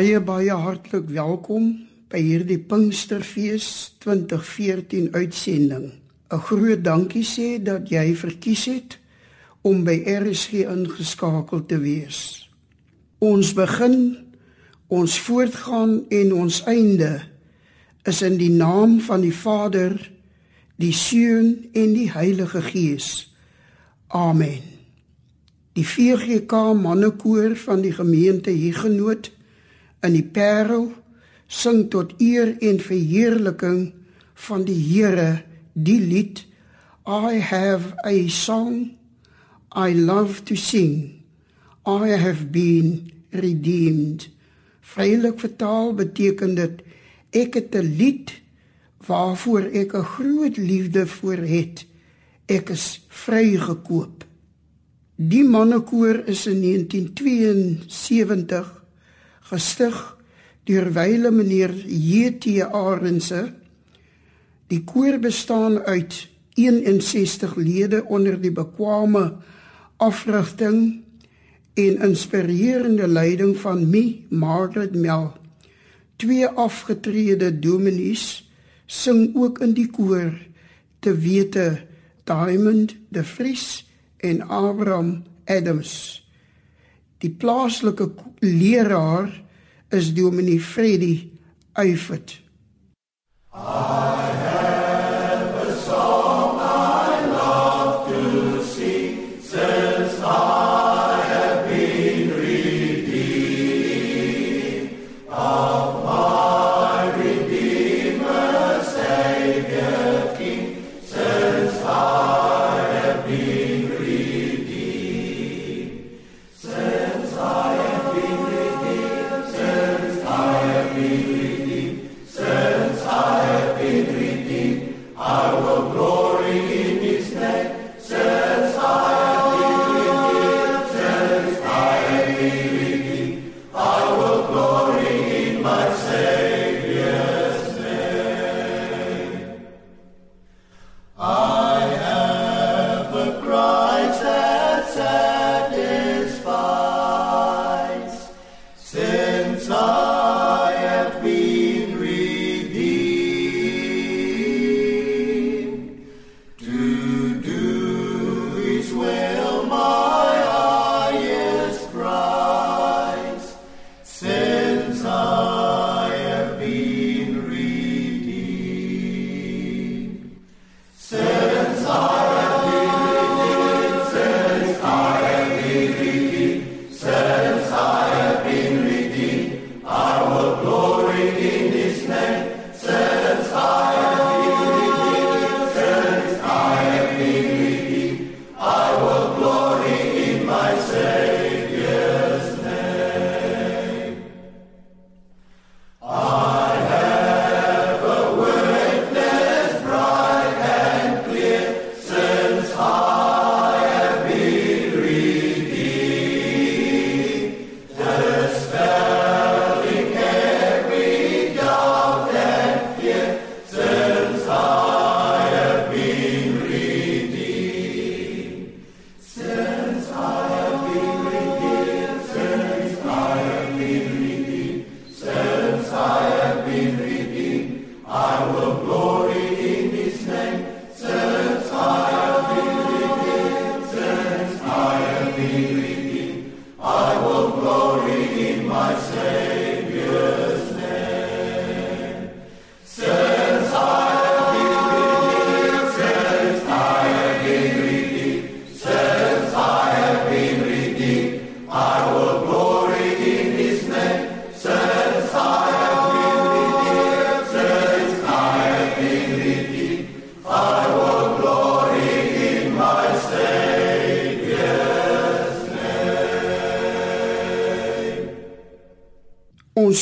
Baie baie hartlik welkom by hierdie Pinksterfees 2014 uitsending. 'n Groot dankie sê dat jy verkies het om by RSG ingeskakel te wees. Ons begin, ons voortgaan en ons einde is in die naam van die Vader, die Seun en die Heilige Gees. Amen. Die VGK mannekoor van die gemeente Huguenot in die Parel sing tot eer en verheerliking van die Here die lied I have a song I love to sing. I have been redeemed. Vrylik vertaal beteken dit ek het 'n lied waarvoor ek 'n groot liefde voor het. Ek is vrygekoop. Die mannekoor is in 1972 gestig deur wyle meneer J.T. Arendse. Die koor bestaan uit 61 lede onder die bekwame afrigting en inspirerende leiding van my Margaret Mel. Twee afgetrede dominees sing ook in die koor te wete Diamond de Vries en Abraham Adams. Die plaaslike leraar is Dominee Freddy Eifert. I Ons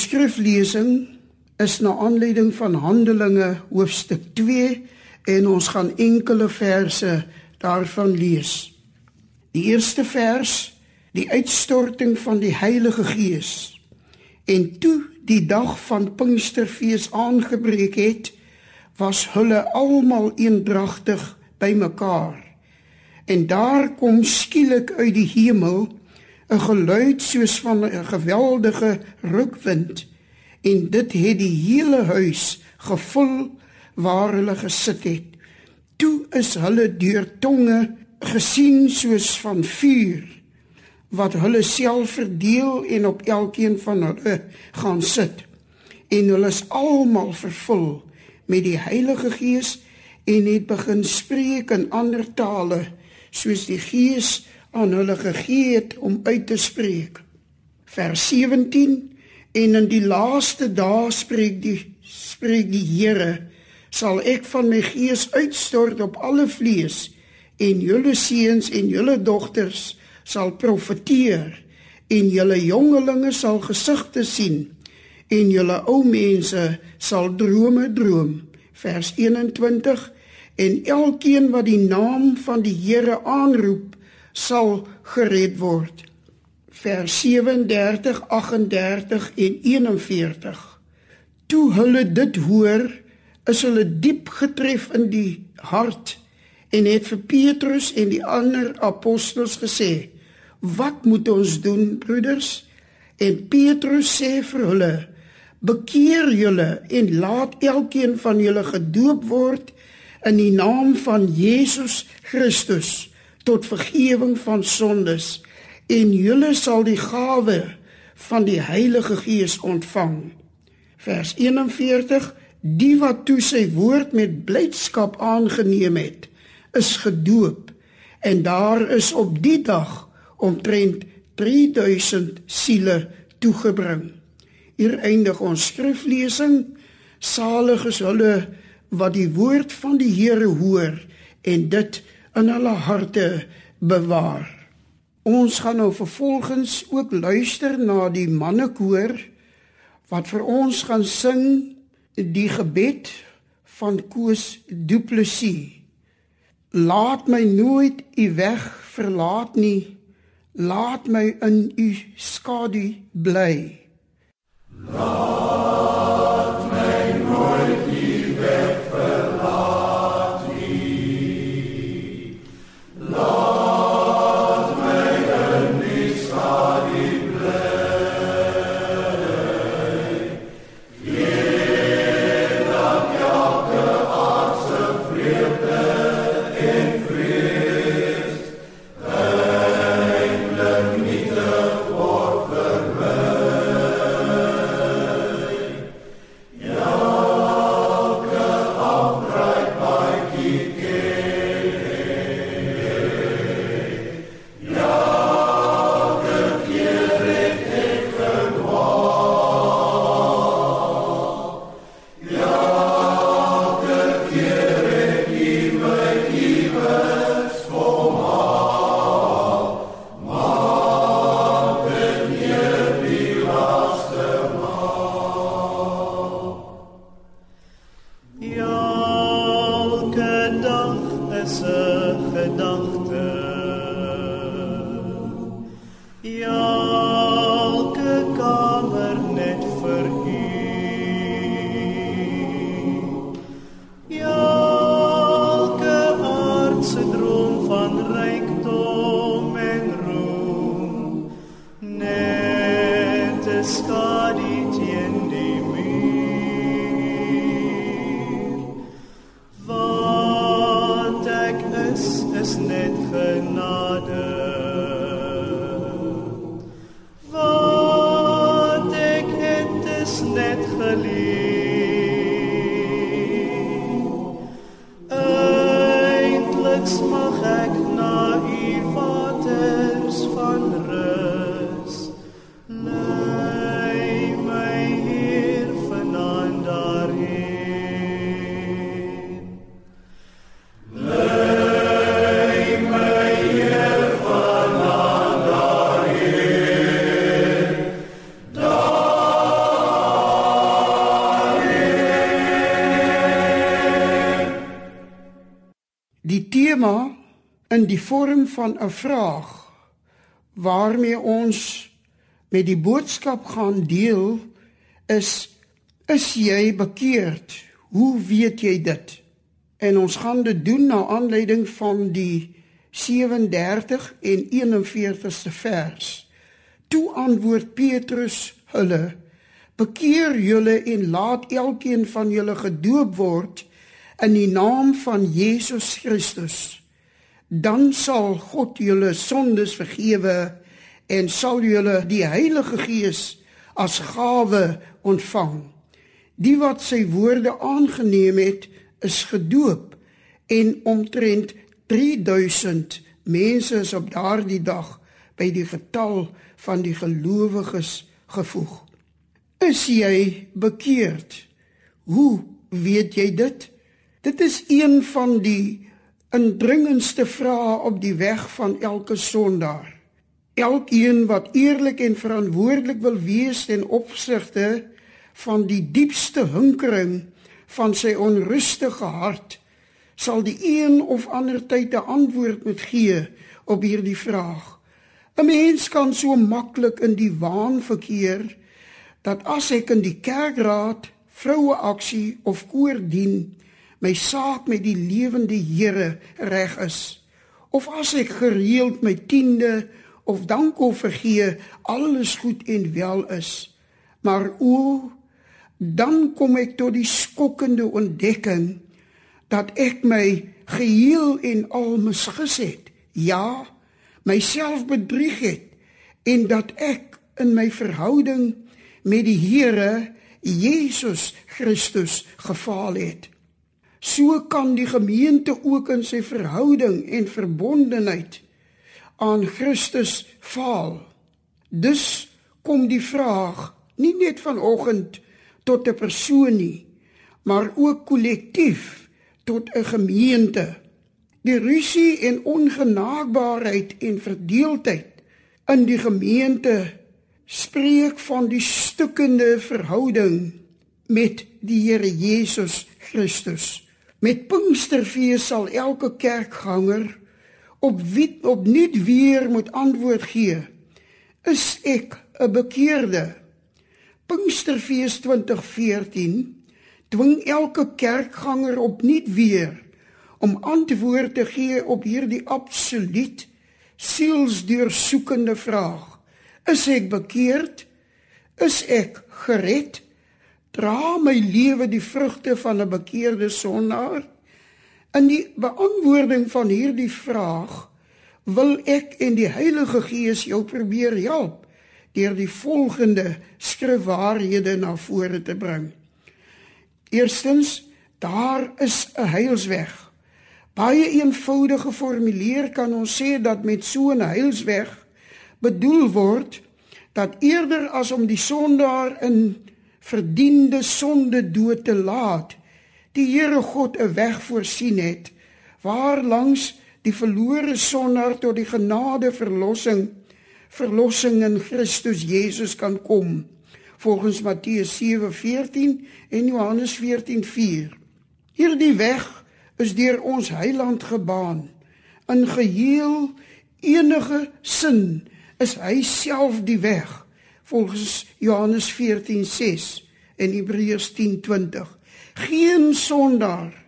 skriflesing is na aanleiding van Handelinge hoofstuk 2 en ons gaan enkele verse daarvan lees. Die eerste vers, die uitstorting van die Heilige Gees. En toe die dag van Pinksterfees aangebreek het, was hulle almal eendragtig bymekaar. En daar kom skielik uit die hemel 'n geluid soos van 'n geweldige rukwind en dit het die hele huis gevul waar hulle gesit het. Toe is hulle deur tonge gesien soos van vuur wat hulle self verdeel en op elkeen van hulle gaan sit. En hulle is almal vervul met die Heilige Gees en het begin spreek in ander tale soos die Gees aan hulle gegee het om uit te spreek. Vers 17 en in die laaste dae spreek die spreek die Here sal ek van my gees uitstort op alle vlees en julle seuns en julle dogters sal profeteer en julle jongelinge sal gesigte sien en julle ou mense sal drome droom vers 21 en elkeen wat die naam van die Here aanroep sal gered word. Vers 37 38 en 41 toe hulle dit hoor is hulle diep getref in die hart en het vir Petrus en die ander apostels gesê: "Wat moet ons doen, broeders?" En Petrus sê vir hulle: "Bekeer julle en laat elkeen van julle gedoop word in die naam van Jesus Christus tot vergifnis van sondes en julle sal die gawe van die Heilige Gees ontvang." Vers 41 Die wat toe sy woord met blydskap aangeneem het, is gedoop en daar is op die dag omtrent 3000 siele toegebring. Hier eindig ons skriflesing. Salig is hulle wat die woord van die Here hoor en dit in hulle harte bewaar. Ons gaan nou vervolgens ook luister na die mannekoor wat vir ons gaan sing die gebed van Koos Du Plessis. Laat my nooit u weg verlaat nie. Laat my in u skadu bly. Laat die vorm van 'n vraag waarmee ons met die boodskap gaan deel is is jy bekeerd? Hoe weet jy dit? En ons gaan dit doen na aanleiding van die 37 en 41ste vers. Toe antwoord Petrus hulle: Bekeer julle en laat elkeen van julle gedoop word in die naam van Jesus Christus. Dan sal God julle sondes vergewe en sal julle die Heilige Gees as gawe ontvang. Die wat sy woorde aangeneem het, is gedoop en omtrent 3000 mense is op daardie dag by die getal van die gelowiges gevoeg. Is jy bekeerd? Hoe weet jy dit? Dit is een van die indringendste vrae op die weg van elke sondaar. Elkeen wat eerlik en verantwoordelik wil wees ten opsigte van die diepste hinkering van sy onrustige hart, sal die een of ander tyd 'n antwoord moet gee op hierdie vraag. 'n Mens kan so maklik in die waan verkeer dat as ek in die kerkraad, vroue aksie of koor dien, my saak met die lewende Here reg is. Of as ek gereeld my tiende of dankoffer gee alles goed en wel is. Maar o dan kom ek tot die skokkende ontdekking dat ek my geheel en al misgis het. Ja myself bedrieg het en dat ek in my verhouding met die Here Jesus Christus gefaal het So kan die gemeente ook in sy verhouding en verbondenheid aan Christus faal. Dus kom die vraag nie net vanoggend tot 'n persoon nie, maar ook kollektief tot 'n gemeente. Die rusie en ongenaakbaarheid en verdeeldheid in die gemeente spreek van die stukkende verhouding met die Here Jesus Christus. Met Pinksterfees sal elke kerkganger op wie opnuut weer moet antwoord gee. Is ek 'n bekeerde? Pinksterfees 2014 dwing elke kerkganger opnuut weer om antwoord te gee op hierdie absoluut sielsdeursoekende vraag. Is ek bekeerd? Is ek gered? Dra my lewe die vrugte van 'n bekeerde sondaar? In die beantwoording van hierdie vraag wil ek en die Heilige Gees jou probeer help deur die volgende skrifwaarhede na vore te bring. Eerstens, daar is 'n heilsweg. Baie eenvoudig geformuleer kan ons sê dat met so 'n heilsweg bedoel word dat eerder as om die sondaar in verdiende sonde dood te laat, die Here God 'n weg voorsien het waar langs die verlore sondaar tot die genade verlossing verlossing in Christus Jesus kan kom volgens Matteus 7:14 en Johannes 14:4 hierdie weg is deur ons heiland gebaan. In geheel enige sin is hy self die weg volgens Johannes 14:6 en Hebreërs 10:20. Geen sondaar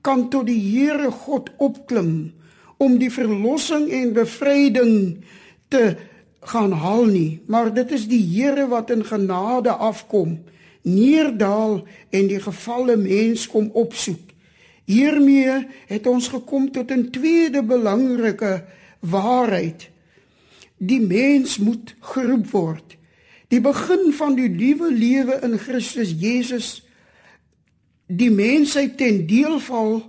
kan tot die Here God opklim om die verlossing en bevryding te gaan haal nie, maar dit is die Here wat in genade afkom, neerdaal en die gefalle mens kom opsoek. Hiermee het ons gekom tot 'n tweede belangrike waarheid. Die mens moet geroep word. Die begin van die nuwe lewe in Christus Jesus die mensheid ten deel val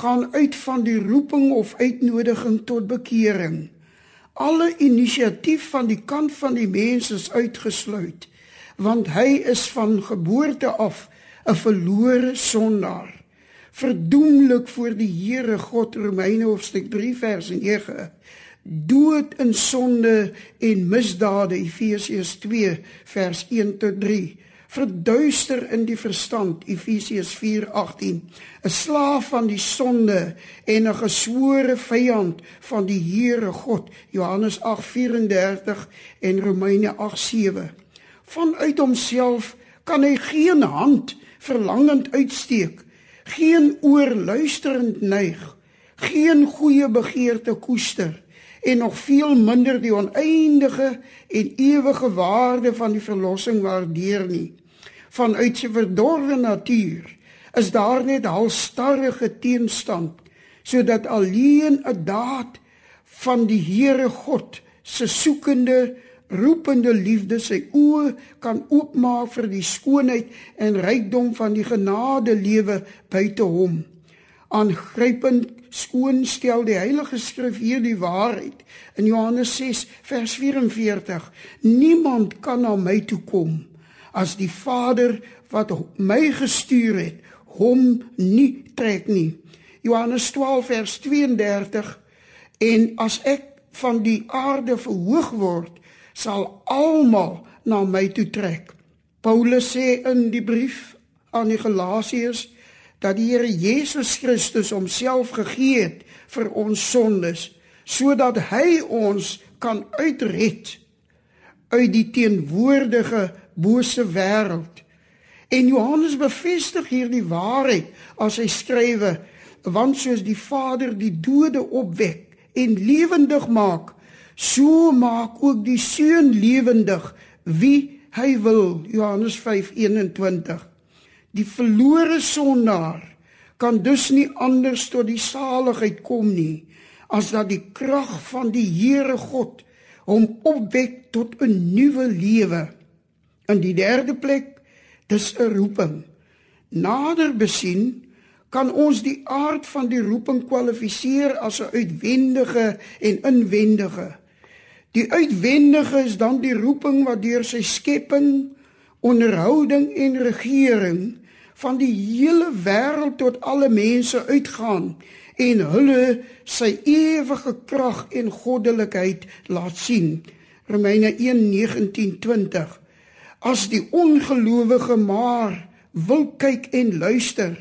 gaan uit van die roeping of uitnodiging tot bekering. Alle inisiatief van die kant van die mens is uitgesluit want hy is van geboorte af 'n verlore sondaar verdoemlik voor die Here God Romeine hoofstuk 3 vers 9 dood in sonde en misdade Efesiërs 2 vers 1 tot 3 verduister in die verstand Efesiërs 4:18 'n slaaf van die sonde en 'n geswore vyand van die Here God Johannes 8:34 en Romeine 8:7 vanuit homself kan hy geen hand verlangend uitsteek geen oor luisterend neig geen goeie begeerte koester en nog veel minder die oneindige en ewige waarde van die verlossing waardeer nie. Vanuit sy verdorde natuur is daar net halstarrige teenstand sodat alleen 'n daad van die Here God se soekende roepende liefde sy oë kan oopmaak vir die skoonheid en rykdom van die genade lewe buite hom. Aangrypend skoon stel die Heilige Skrif hier die waarheid in Johannes 6 vers 44. Niemand kan na my toe kom as die Vader wat my gestuur het hom nie trek nie. Johannes 12 vers 32 en as ek van die aarde verhoog word sal almal na my toe trek. Paulus sê in die brief aan die Galasiërs dat die Here Jesus Christus homself gegee het vir ons sondes sodat hy ons kan uitred uit die teenwoordige bose wêreld. En Johannes bevestig hierdie waarheid as hy skrywe want soos die Vader die dode opwek en lewendig maak, so maak ook die Seun lewendig wie hy wil. Johannes 5:21. Die verlore sondaar kan dus nie anders tot die saligheid kom nie as dat die krag van die Here God hom opwek tot 'n nuwe lewe. In die derde plek, dis 'n roeping. Nader besien kan ons die aard van die roeping kwalifiseer as 'n uitwendige en inwendige. Die uitwendige is dan die roeping wat deur sy skepping, onderhouding en regering van die hele wêreld tot alle mense uitgaan en hulle sy ewige krag en goddelikheid laat sien. Romeine 1:19-20. As die ongelowige maar wil kyk en luister,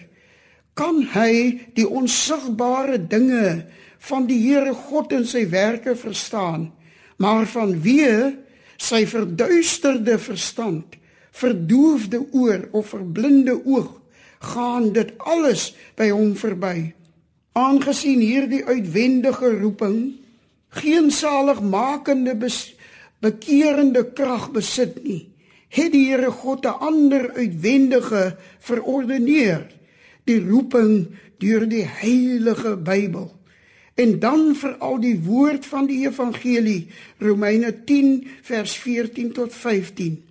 kan hy die onsigbare dinge van die Here God en sy werke verstaan, maar van wie sy verduisterde verstand verdoofde oor of verblinde oog gaan dit alles by hom verby. Aangesien hierdie uitwendige roeping geen saligmakende bekeerende krag besit nie, het die Here God 'n ander uitwendige verordeneer, die roeping deur die heilige Bybel. En dan vir al die woord van die evangelie Romeine 10 vers 14 tot 15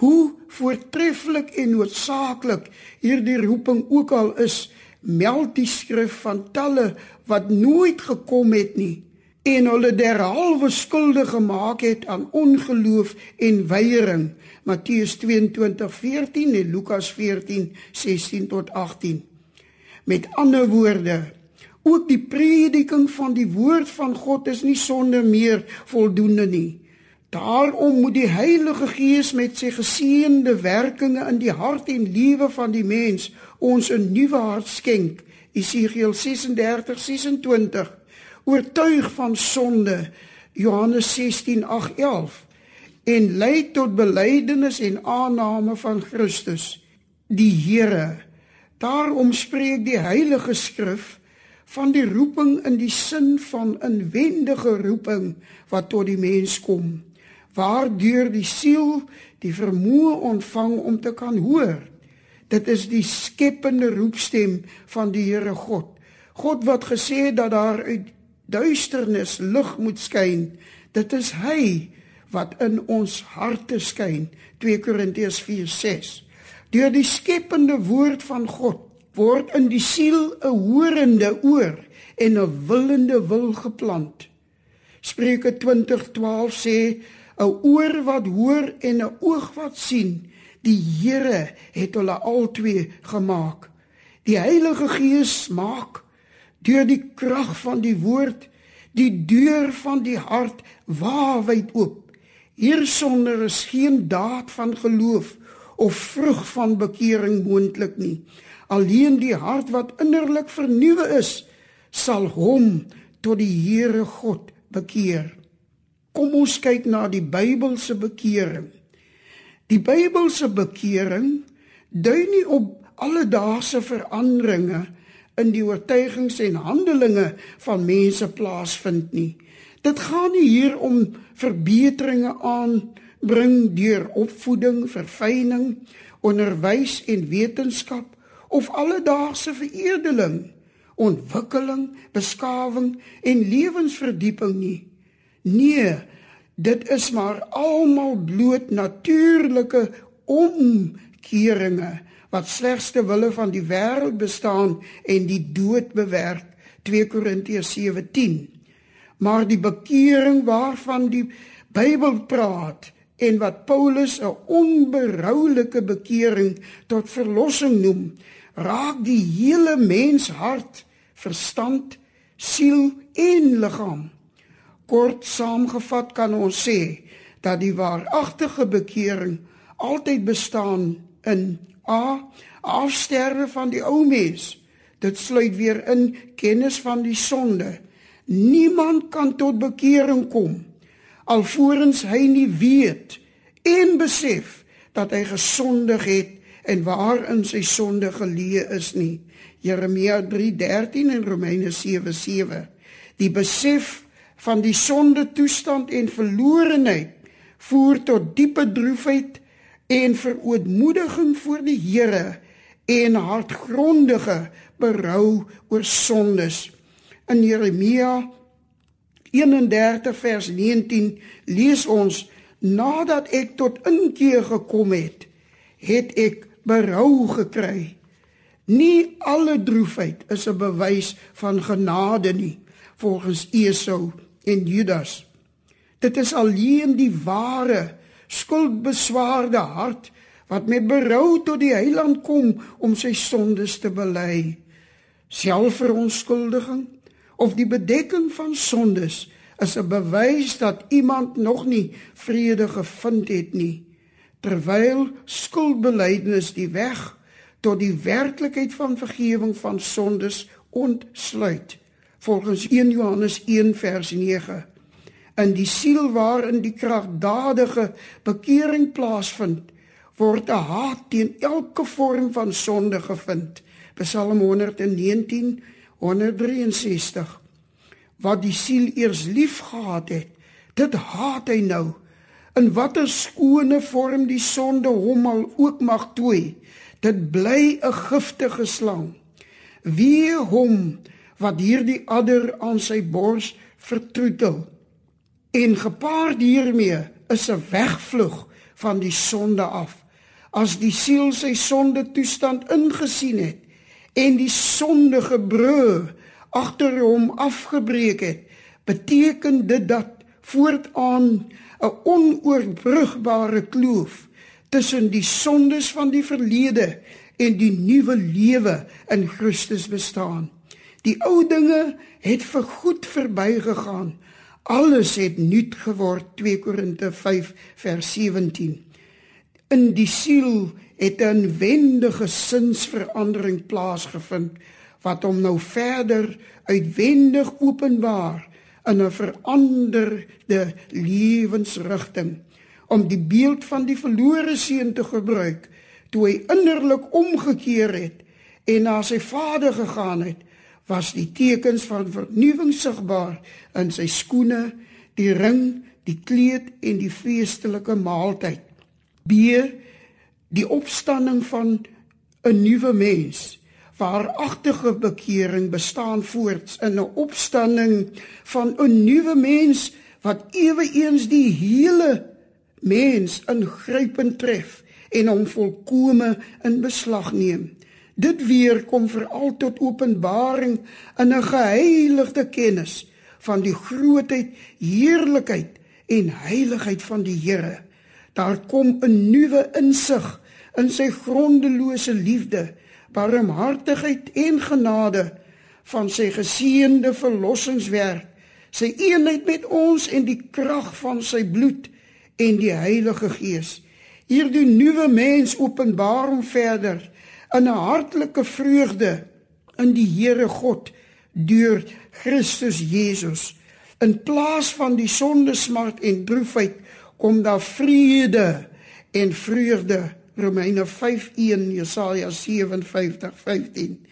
hoe voortreffelik en noodsaaklik hierdie roeping ook al is, meld die skrif van talle wat nooit gekom het nie en hulle derhalwe skuldig gemaak het aan ongeloof en weiering. Matteus 22:14 en Lukas 14:16 tot 18. Met ander woorde, ook die prediking van die woord van God is nie sonder meer voldoende nie. Daarom moet die Heilige Gees met sy geseënde werkinge in die hart en lewe van die mens ons 'n nuwe hart skenk. Esegiel 36:26 oortuig van sonde Johannes 16:8-11 en lei tot belydenis en aanname van Christus die Here. Daarom spreek die Heilige Skrif van die roeping in die sin van 'n wendige roeping wat tot die mens kom waardeur die siel die vermoë ontvang om te kan hoor. Dit is die skepende roepstem van die Here God. God wat gesê het dat daar uit duisternis lig moet skyn. Dit is hy wat in ons harte skyn. 2 Korintiërs 4:6. Deur die skepende woord van God word in die siel 'n horende oor en 'n willende wil geplant. Spreuke 20:12 sê 'n oor wat hoor en 'n oog wat sien. Die Here het hulle albei gemaak. Die Heilige Gees maak deur die krag van die woord die deur van die hart waawyd oop. Hiersonder is geen daad van geloof of vrug van bekering moontlik nie. Alleen die hart wat innerlik vernuwe is, sal hom tot die Here God bekeer. Kom ons kyk na die Bybelse bekering. Die Bybelse bekering dui nie op alledaagse veranderinge in die oortuigings en handelinge van mense plaasvind nie. Dit gaan nie hier om verbeteringe aan bring deur opvoeding, verfyning, onderwys en wetenskap of alledaagse veredeling, ontwikkeling, beskawing en lewensverdieping nie. Nee, dit is maar almal bloot natuurlike omkeringe wat slegs te wille van die wêreld bestaan en die dood bewerk 2 Korintiërs 17 maar die bekering waarvan die Bybel praat en wat Paulus 'n onberoulike bekering tot verlossing noem raak die hele mens hart verstand siel en liggaam kort saamgevat kan ons sê dat die waaragtige bekering altyd bestaan in A afsterwe van die ou mens. Dit sluit weer in kennis van die sonde. Niemand kan tot bekering kom alvorens hy nie weet en besef dat hy gesondig het en waarin sy sonde geleë is nie. Jeremia 3:13 en Romeine 7:7. Die besef van die sonde toestand en verlorenheid voer tot diepe droefheid en verootmoediging voor die Here en hartgrondige berou oor sondes. In Jeremia 31 vers 19 lees ons nadat ek tot inkeer gekom het, het ek berou gekry. Nie alle droefheid is 'n bewys van genade nie, volgens Esau en Judas. Dit is alleen die ware skuldbeswaarde hart wat met berou tot die heiland kom om sy sondes te bely. Selfverontskuldiging of die bedekking van sondes is 'n bewys dat iemand nog nie vrede gevind het nie. Terwyl skuldbelydenis die weg tot die werklikheid van vergifnis van sondes ontsluit. Volgens 1 Johannes 1 vers 9 in die siel waarin die kragdadige bekering plaasvind, word 'n haat teen elke vorm van sonde gevind. Psalm 119 163 Wat die siel eers liefgehad het, dit haat hy nou. In watter skone vorm die sonde hom al ook mag tooi, dit bly 'n giftige slang. Wie hom wat hierdie adder aan sy bors vertroetel en gepaard hiermee is 'n wegvlug van die sonde af. As die siel sy sonde toestand ingesien het en die sondige brû agter hom afgebreek het, beteken dit dat voortaan 'n onoorbrugbare kloof tussen die sondes van die verlede en die nuwe lewe in Christus bestaan. Die ou dinge het vir goed verbygegaan. Alles het nuut geword 2 Korinte 5 vers 17 in die siel het 'n wendige sinsverandering plaasgevind wat hom nou verder uitwendig openbaar in 'n veranderde lewensrigting. Om die beeld van die verlore seun te gebruik toe hy innerlik omgekeer het en na sy vader gegaan het was die tekens van vernuwing sigbaar in sy skoene, die ring, die kleed en die feestelike maaltyd. B die opstanding van 'n nuwe mens. Waaragtige bekering bestaan voorts in 'n opstanding van 'n nuwe mens wat eweens die hele mens ingrypend tref en hom volkome in beslag neem. Dit weer kom veral tot openbaring in 'n geheiligde kennis van die grootheid, heerlikheid en heiligheid van die Here. Daar kom 'n nuwe insig in sy grondelose liefde, barmhartigheid en genade van sy geseënde verlossingswerk, sy eenheid met ons en die krag van sy bloed en die Heilige Gees. Hierdie nuwe mens openbaar hom verder in 'n hartlike vreugde in die Here God deur Christus Jesus. In plaas van die sonde smart en droefheid kom daar vrede en vreugde. Romeine 5:1 Jesaja 57:15.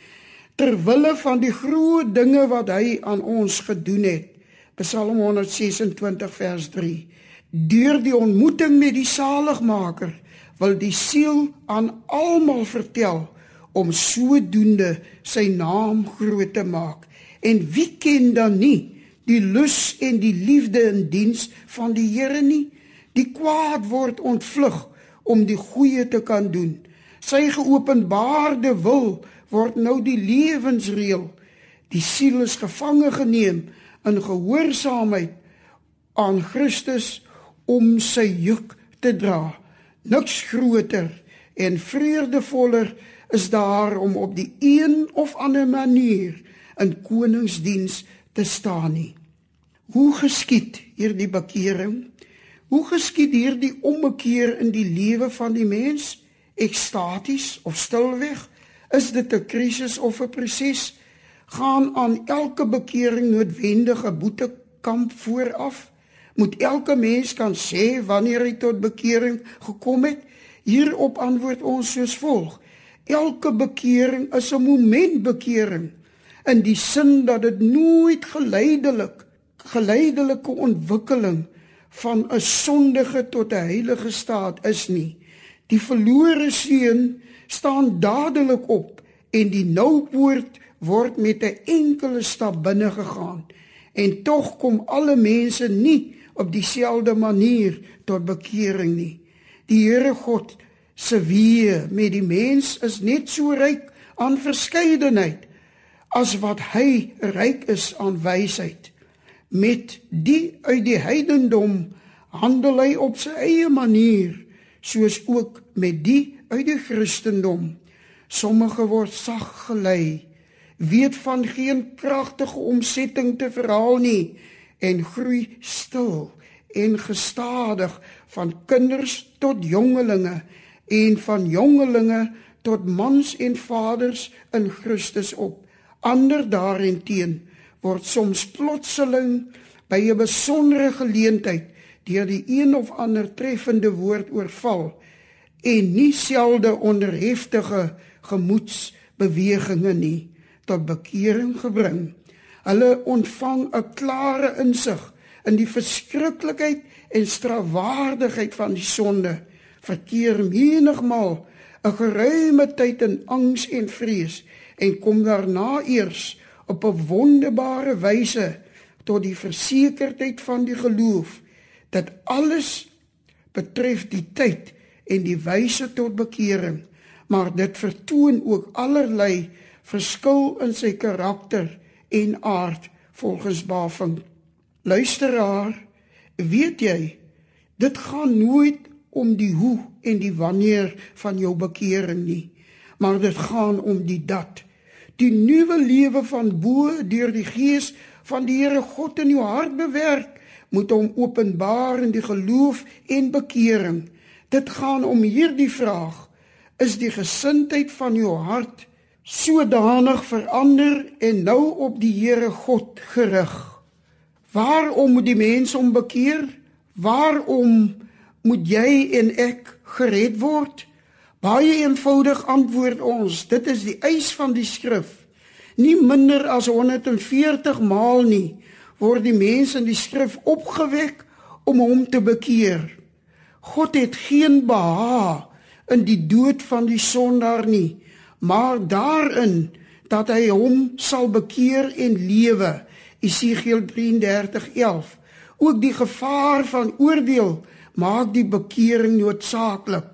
Ter wille van die groot dinge wat hy aan ons gedoen het, Psalm 126 vers 3. Deur die ontmoeting met die Saligmaker wil die siel aan almal vertel om sodoende sy naam groot te maak. En wie ken dan nie die lus en die liefde in diens van die Here nie? Die kwaad word ontvlug om die goeie te kan doen. Sy geopenbaarde wil word nou die lewensreël. Die siel is gevange geneem in gehoorsaamheid aan Christus om sy juk te dra. Niks groter en vreugdevoller is daar om op die een of ander manier in koningsdiens te staan nie. Hoe geskied hierdie bekering? Hoe geskied hierdie ommekeer in die lewe van die mens? Ekstaties of stilweg? Is dit 'n krisis of 'n proses? Gaan aan elke bekering noodwendige boetekamp vooraf? Moet elke mens kan sê wanneer hy tot bekering gekom het? Hierop antwoord ons soos volg: Elke bekering is 'n momentbekering in die sin dat dit nooit geleidelik geleidelike ontwikkeling van 'n sondige tot 'n heilige staat is nie. Die verlore seun staan dadelik op en die noupoort word met 'n enkele stap binne gegaan. En tog kom alle mense nie op dieselfde manier tot bekering nie. Die Here God se weë met die mens is net so ryk aan verskeidenheid as wat hy ryk is aan wysheid. Met die uit die heidendom handel hy op sy eie manier, soos ook met die uit die Christendom. Sommige word sag gelei, weet van geen kragtige omsetting te verhaal nie en groei stil en gestadig van kinders tot jongelinge en van jongelinge tot mans en vaders in Christus op. Ander daarenteen word soms plotseling by 'n besondere geleentheid deur die een of ander treffende woord oorval en nie selde onder heftige gemoedsbewegings nie tot bekering gebring. Hulle ontvang 'n klare insig in die verskriklikheid en strafwaardigheid van die sonde. Verkeer menigmal 'n geruime tyd in angs en vrees en kom daarna eers op 'n wonderbare wyse tot die versekerdheid van die geloof dat alles betref die tyd en die wyse tot bekering. Maar dit vertoon ook allerlei verskil in sy karakter en aard volgens Bafing luisteraar weet jy dit gaan nooit om die hoe en die wanneer van jou bekering nie, maar dit gaan om die dat. Die nuwe lewe van bo deur die gees van die Here God in jou hart bewerk, moet hom openbaar in die geloof en bekering. Dit gaan om hierdie vraag: is die gesindheid van jou hart sodanig verander en nou op die Here God gerig? Waarom moet die mens hom bekeer? Waarom moet jy en ek gered word? Baie eenvoudig antwoord ons, dit is die eis van die skrif. Nie minder as 140 maal nie word die mens in die skrif opgewek om hom te bekeer. God het geen behaag in die dood van die sondaar nie, maar daarin dat hy hom sal bekeer en lewe. Esegiel 33:11. Ook die gevaar van oordeel maak die bekering noodsaaklik.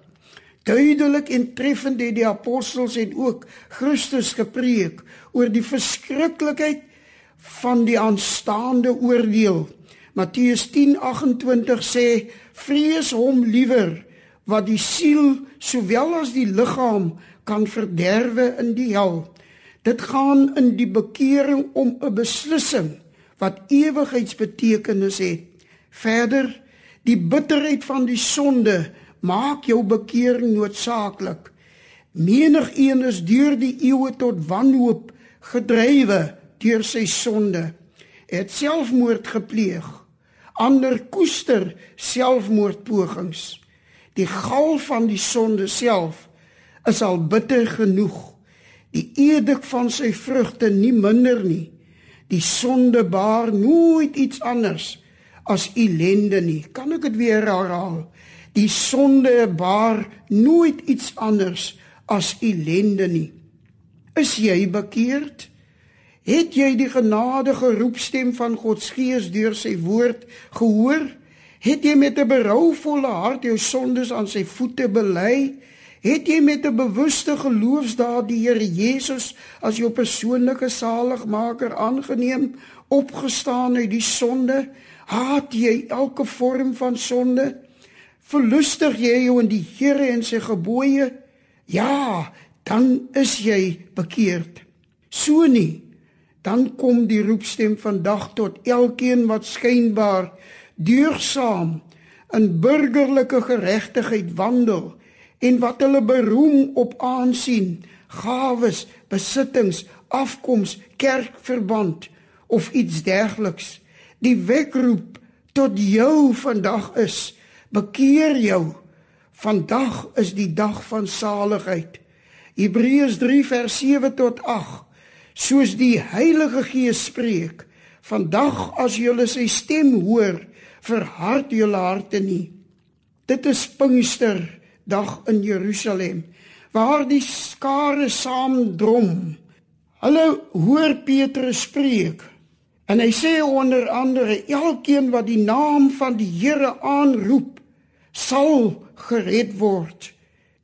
Duidelik en treffend het die apostels en ook Christus gepreek oor die verskriklikheid van die aanstaande oordeel. Matteus 10:28 sê: "Vrees hom liewer wat die siel sowel as die liggaam kan verderwe in die hel." Dit gaan in die bekering om 'n beslissing wat ewigheidsbetekenis het. Verder Die bitterheid van die sonde maak jou bekering noodsaaklik. Menig een is deur die eeue tot wanhoop gedrywe deur sy sonde. Het selfmoord gepleeg. Ander koester selfmoordpogings. Die gal van die sonde self is al bitter genoeg. Die edik van sy vrugte nie minder nie. Die sonde baar nooit iets anders as ellende nie. Kan ek dit weer herhaal? Die sonde baar nooit iets anders as ellende nie. Is jy bekeerd? Het jy die genadige roepstem van God se Gees deur sy woord gehoor? Het jy met 'n berouvolle hart jou sondes aan sy voete bely? Het jy met 'n bewuste geloofsdaad die Here Jesus as jou persoonlike saligmaker aangeneem, opgestaan uit die sonde? Haat jy elke vorm van sonde? Verlustig jy jou in die Here en sy gebooie? Ja, dan is jy bekeerd. So nie dan kom die roepstem vandag tot elkeen wat skynbaar deursaam in burgerlike geregtigheid wandel en wat hulle beroem op aansien, gawes, besittings, afkoms, kerkverband of iets dergeliks. Die wekroep tot jou vandag is: bekeer jou. Vandag is die dag van saligheid. Hebreërs 3 vers 7 tot 8 soos die Heilige Gees spreek. Vandag as julle sy stem hoor, verhard julle harte nie. Dit is Pinkster dag in Jerusalem waar die skare saam drom. Hulle hoor Petrus spreek en hy sê onder andere elkeen wat die naam van die Here aanroep sal gered word.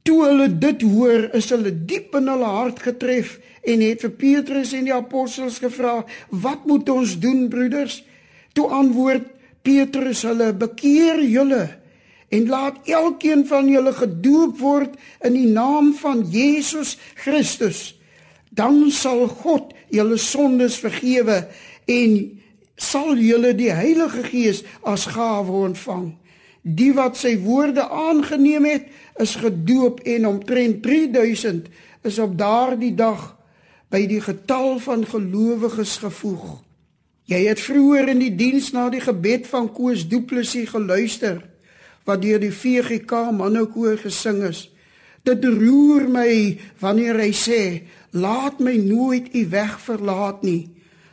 Toe hulle dit hoor, is hulle diep in hulle hart getref en het vir Petrus en die apostels gevra: "Wat moet ons doen, broeders?" Toe antwoord Petrus hulle: "Bekeer julle en laat elkeen van julle gedoop word in die naam van Jesus Christus. Dan sal God julle sondes vergewe en sal julle die Heilige Gees as gawe ontvang." Die wat sy woorde aangeneem het, is gedoop en omtrent 3000 is op daardie dag by die getal van gelowiges gevoeg. Jy het vroeër in die diens na die gebed van Koos Duplessis geluister wat deur die VGK mannekoor gesing is. Dit roer my wanneer hy sê: "Laat my nooit u weg verlaat nie.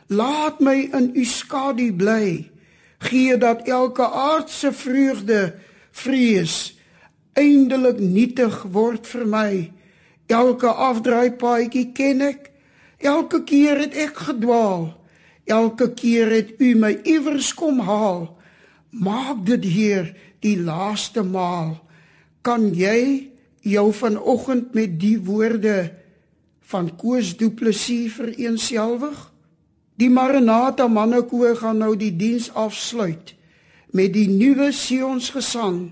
Laat my in u skadu bly." gee dat elke aardse vreugde vrees eindelik nietig word vir my elke afdraai paadjie ken ek elke keer het ek gedwaal elke keer het u my iewers kom haal maak dit heer die laaste maal kan jy jou vanoggend met die woorde van Koos Du Plessis vereenselwig Die Maranatha mannekoor gaan nou die diens afsluit met die nuwe Sions gesang.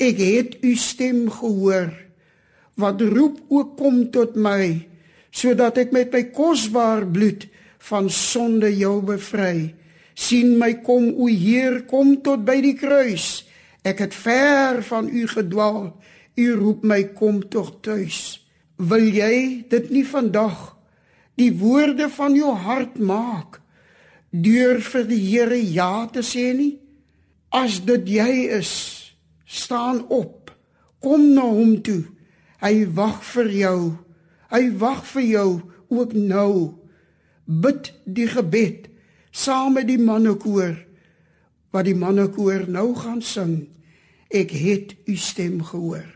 Ek het u stem gehoor wat roep ook kom tot my sodat ek met my kosbaar bloed van sonde jou bevry. Sien my kom o Heer kom tot by die kruis. Ek het ver van u gedwaal. U roep my kom tog tuis. Wil jy dit nie vandag die woorde van jou hart maak deur vir die Here ja te sê nie as dit jy is staan op kom na hom toe hy wag vir jou hy wag vir jou ook nou bid die gebed saam met die mannekoor wat die mannekoor nou gaan sing ek het u stem gehoor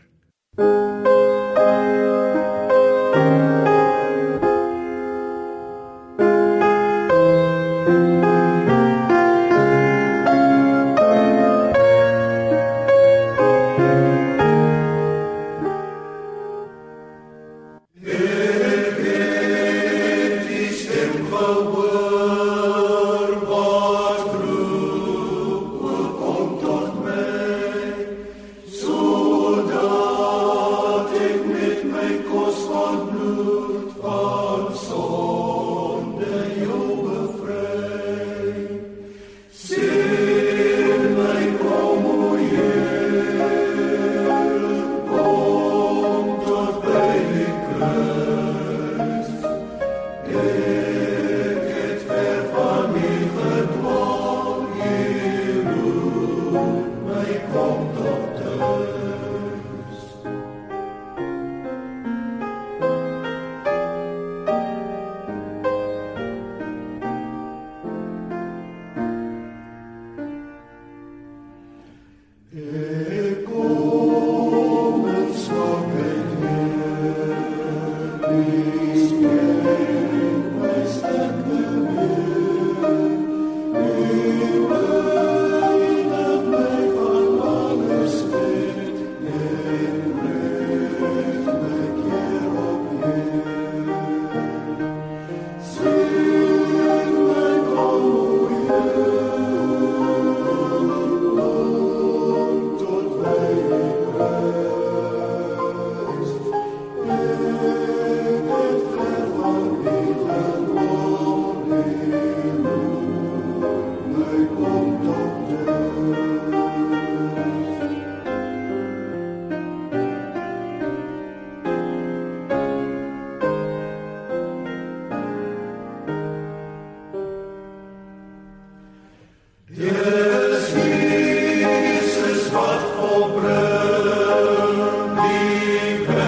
Amen.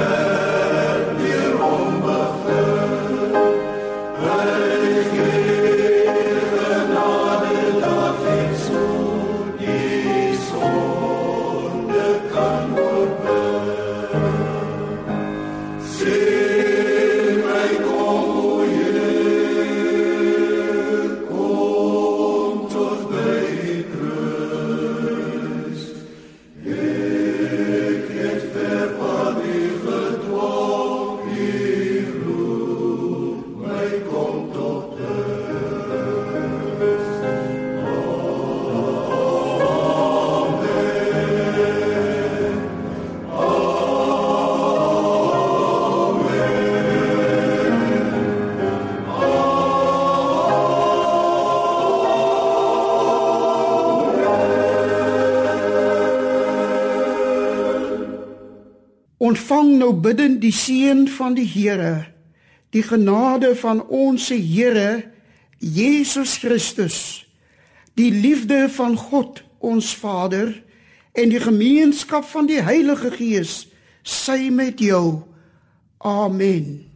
die seën van die Here, die genade van ons Here Jesus Christus, die liefde van God ons Vader en die gemeenskap van die Heilige Gees sy met jou. Amen.